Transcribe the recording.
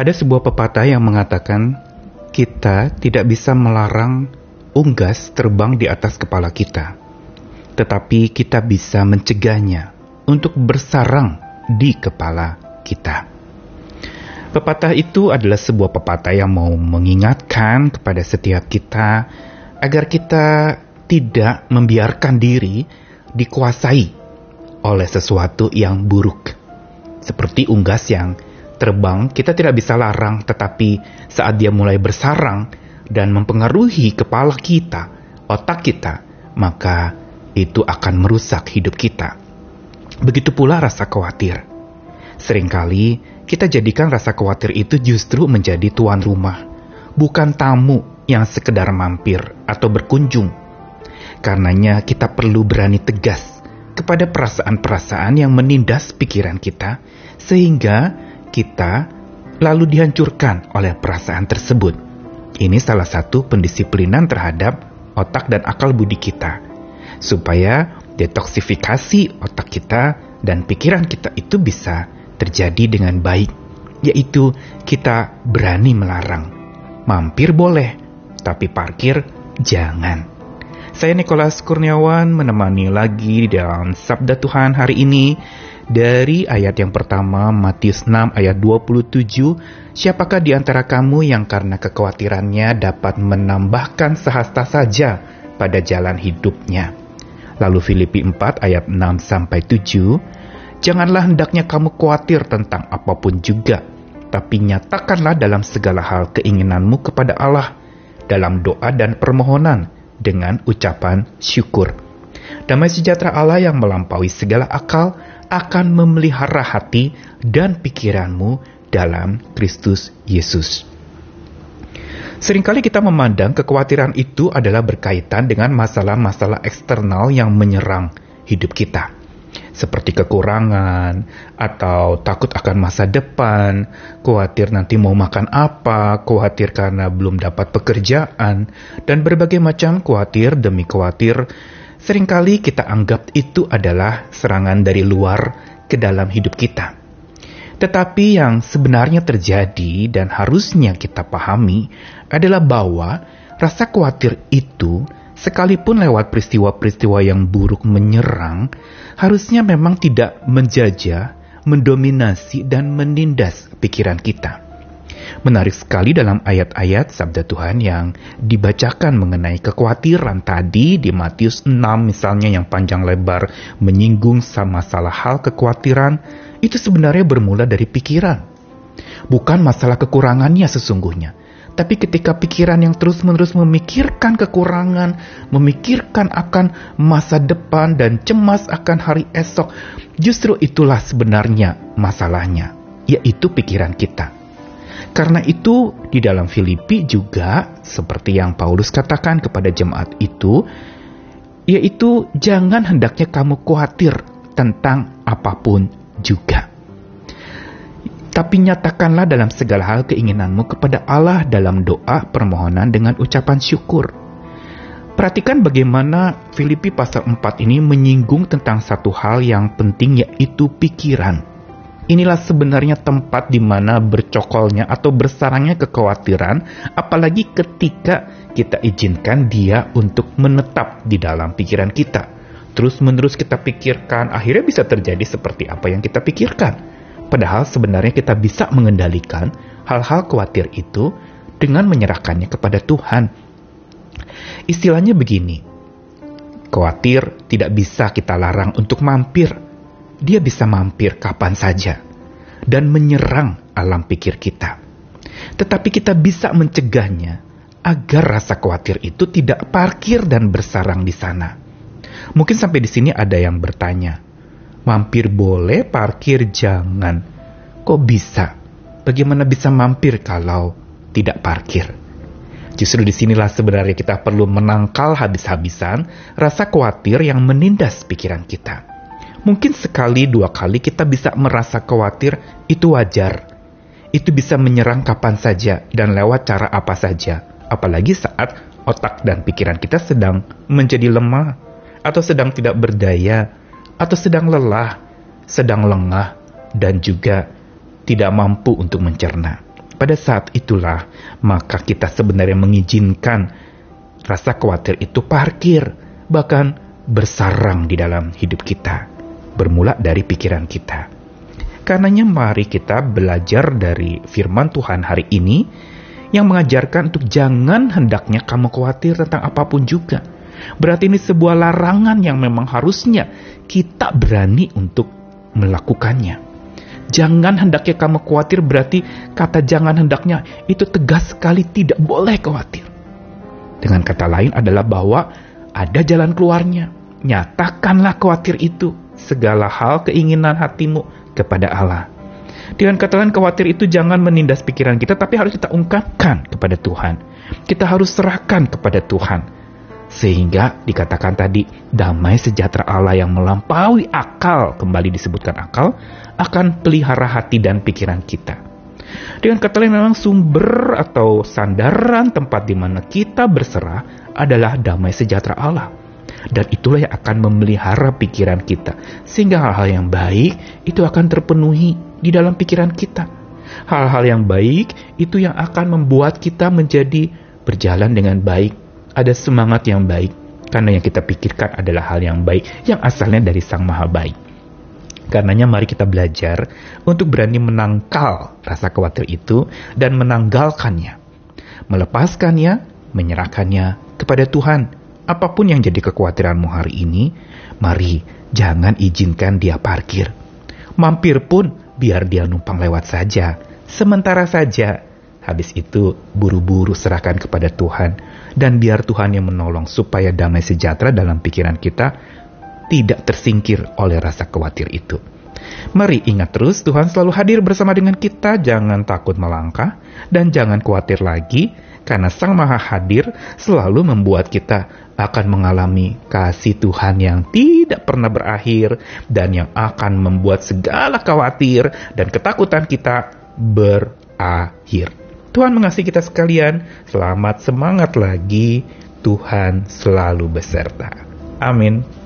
Ada sebuah pepatah yang mengatakan kita tidak bisa melarang unggas terbang di atas kepala kita, tetapi kita bisa mencegahnya untuk bersarang di kepala kita. Pepatah itu adalah sebuah pepatah yang mau mengingatkan kepada setiap kita agar kita tidak membiarkan diri dikuasai oleh sesuatu yang buruk. Seperti unggas yang terbang, kita tidak bisa larang, tetapi saat dia mulai bersarang dan mempengaruhi kepala kita, otak kita, maka itu akan merusak hidup kita. Begitu pula rasa khawatir. Seringkali kita jadikan rasa khawatir itu justru menjadi tuan rumah, bukan tamu yang sekedar mampir atau berkunjung. Karenanya kita perlu berani tegas kepada perasaan-perasaan yang menindas pikiran kita, sehingga kita lalu dihancurkan oleh perasaan tersebut. Ini salah satu pendisiplinan terhadap otak dan akal budi kita, supaya detoksifikasi otak kita dan pikiran kita itu bisa terjadi dengan baik, yaitu kita berani melarang. Mampir boleh, tapi parkir jangan. Saya Nikolas Kurniawan menemani lagi dalam Sabda Tuhan hari ini dari ayat yang pertama Matius 6 ayat 27, siapakah di antara kamu yang karena kekhawatirannya dapat menambahkan sehasta saja pada jalan hidupnya? Lalu Filipi 4 ayat 6 sampai 7, janganlah hendaknya kamu khawatir tentang apa pun juga, tapi nyatakanlah dalam segala hal keinginanmu kepada Allah dalam doa dan permohonan dengan ucapan syukur. Damai sejahtera Allah yang melampaui segala akal akan memelihara hati dan pikiranmu dalam Kristus Yesus. Seringkali kita memandang kekhawatiran itu adalah berkaitan dengan masalah-masalah eksternal yang menyerang hidup kita. Seperti kekurangan, atau takut akan masa depan, khawatir nanti mau makan apa, khawatir karena belum dapat pekerjaan, dan berbagai macam khawatir demi khawatir Seringkali kita anggap itu adalah serangan dari luar ke dalam hidup kita. Tetapi yang sebenarnya terjadi dan harusnya kita pahami adalah bahwa rasa khawatir itu sekalipun lewat peristiwa-peristiwa yang buruk menyerang, harusnya memang tidak menjajah, mendominasi, dan menindas pikiran kita. Menarik sekali dalam ayat-ayat sabda Tuhan yang dibacakan mengenai kekhawatiran tadi di Matius 6 misalnya yang panjang lebar menyinggung sama salah hal kekhawatiran itu sebenarnya bermula dari pikiran. Bukan masalah kekurangannya sesungguhnya, tapi ketika pikiran yang terus-menerus memikirkan kekurangan, memikirkan akan masa depan dan cemas akan hari esok, justru itulah sebenarnya masalahnya, yaitu pikiran kita. Karena itu, di dalam Filipi juga seperti yang Paulus katakan kepada jemaat itu, yaitu jangan hendaknya kamu khawatir tentang apa pun juga. Tapi nyatakanlah dalam segala hal keinginanmu kepada Allah dalam doa permohonan dengan ucapan syukur. Perhatikan bagaimana Filipi pasal 4 ini menyinggung tentang satu hal yang penting yaitu pikiran. Inilah sebenarnya tempat di mana bercokolnya atau bersarangnya kekhawatiran, apalagi ketika kita izinkan dia untuk menetap di dalam pikiran kita. Terus-menerus kita pikirkan, akhirnya bisa terjadi seperti apa yang kita pikirkan. Padahal sebenarnya kita bisa mengendalikan hal-hal khawatir itu dengan menyerahkannya kepada Tuhan. Istilahnya begini, khawatir tidak bisa kita larang untuk mampir dia bisa mampir kapan saja dan menyerang alam pikir kita. Tetapi kita bisa mencegahnya agar rasa khawatir itu tidak parkir dan bersarang di sana. Mungkin sampai di sini ada yang bertanya, mampir boleh, parkir jangan. Kok bisa? Bagaimana bisa mampir kalau tidak parkir? Justru di sinilah sebenarnya kita perlu menangkal habis-habisan rasa khawatir yang menindas pikiran kita. Mungkin sekali dua kali kita bisa merasa khawatir, itu wajar. Itu bisa menyerang kapan saja dan lewat cara apa saja, apalagi saat otak dan pikiran kita sedang menjadi lemah, atau sedang tidak berdaya, atau sedang lelah, sedang lengah, dan juga tidak mampu untuk mencerna. pada saat itulah maka kita sebenarnya mengizinkan rasa khawatir itu parkir, bahkan bersarang di dalam hidup kita, bermula dari pikiran kita. Karenanya mari kita belajar dari firman Tuhan hari ini yang mengajarkan untuk jangan hendaknya kamu khawatir tentang apa pun juga. Berarti ini sebuah larangan yang memang harusnya kita berani untuk melakukannya. Jangan hendaknya kamu khawatir berarti kata jangan hendaknya itu tegas sekali tidak boleh khawatir. Dengan kata lain adalah bahwa ada jalan keluarnya. Nyatakanlah khawatir itu segala hal keinginan hatimu kepada Allah. Dengan kata lain khawatir itu jangan menindas pikiran kita tapi harus kita ungkapkan kepada Tuhan. Kita harus serahkan kepada Tuhan. Sehingga dikatakan tadi damai sejahtera Allah yang melampaui akal, kembali disebutkan akal, akan pelihara hati dan pikiran kita. Dengan kata lain memang sumber atau sandaran tempat di mana kita berserah adalah damai sejahtera Allah. Dan itulah yang akan memelihara pikiran kita. Sehingga hal-hal yang baik itu akan terpenuhi di dalam pikiran kita. Hal-hal yang baik itu yang akan membuat kita menjadi berjalan dengan baik ada semangat yang baik karena yang kita pikirkan adalah hal yang baik yang asalnya dari Sang Maha Baik. Karenanya mari kita belajar untuk berani menangkal rasa khawatir itu dan menanggalkannya. Melepaskannya, menyerahkannya kepada Tuhan. Apa pun yang jadi kekhawatiranmu hari ini, mari jangan izinkan dia parkir. Mampir pun biar dia numpang lewat saja. Sementara saja Habis itu, buru-buru serahkan kepada Tuhan, dan biar Tuhan yang menolong supaya damai sejahtera dalam pikiran kita tidak tersingkir oleh rasa khawatir itu. Mari ingat terus, Tuhan selalu hadir bersama dengan kita, jangan takut melangkah, dan jangan khawatir lagi, karena Sang Maha Hadir selalu membuat kita akan mengalami kasih Tuhan yang tidak pernah berakhir, dan yang akan membuat segala khawatir dan ketakutan kita berakhir. Tuhan mengasihi kita sekalian. Selamat semangat lagi. Tuhan selalu beserta. Amin.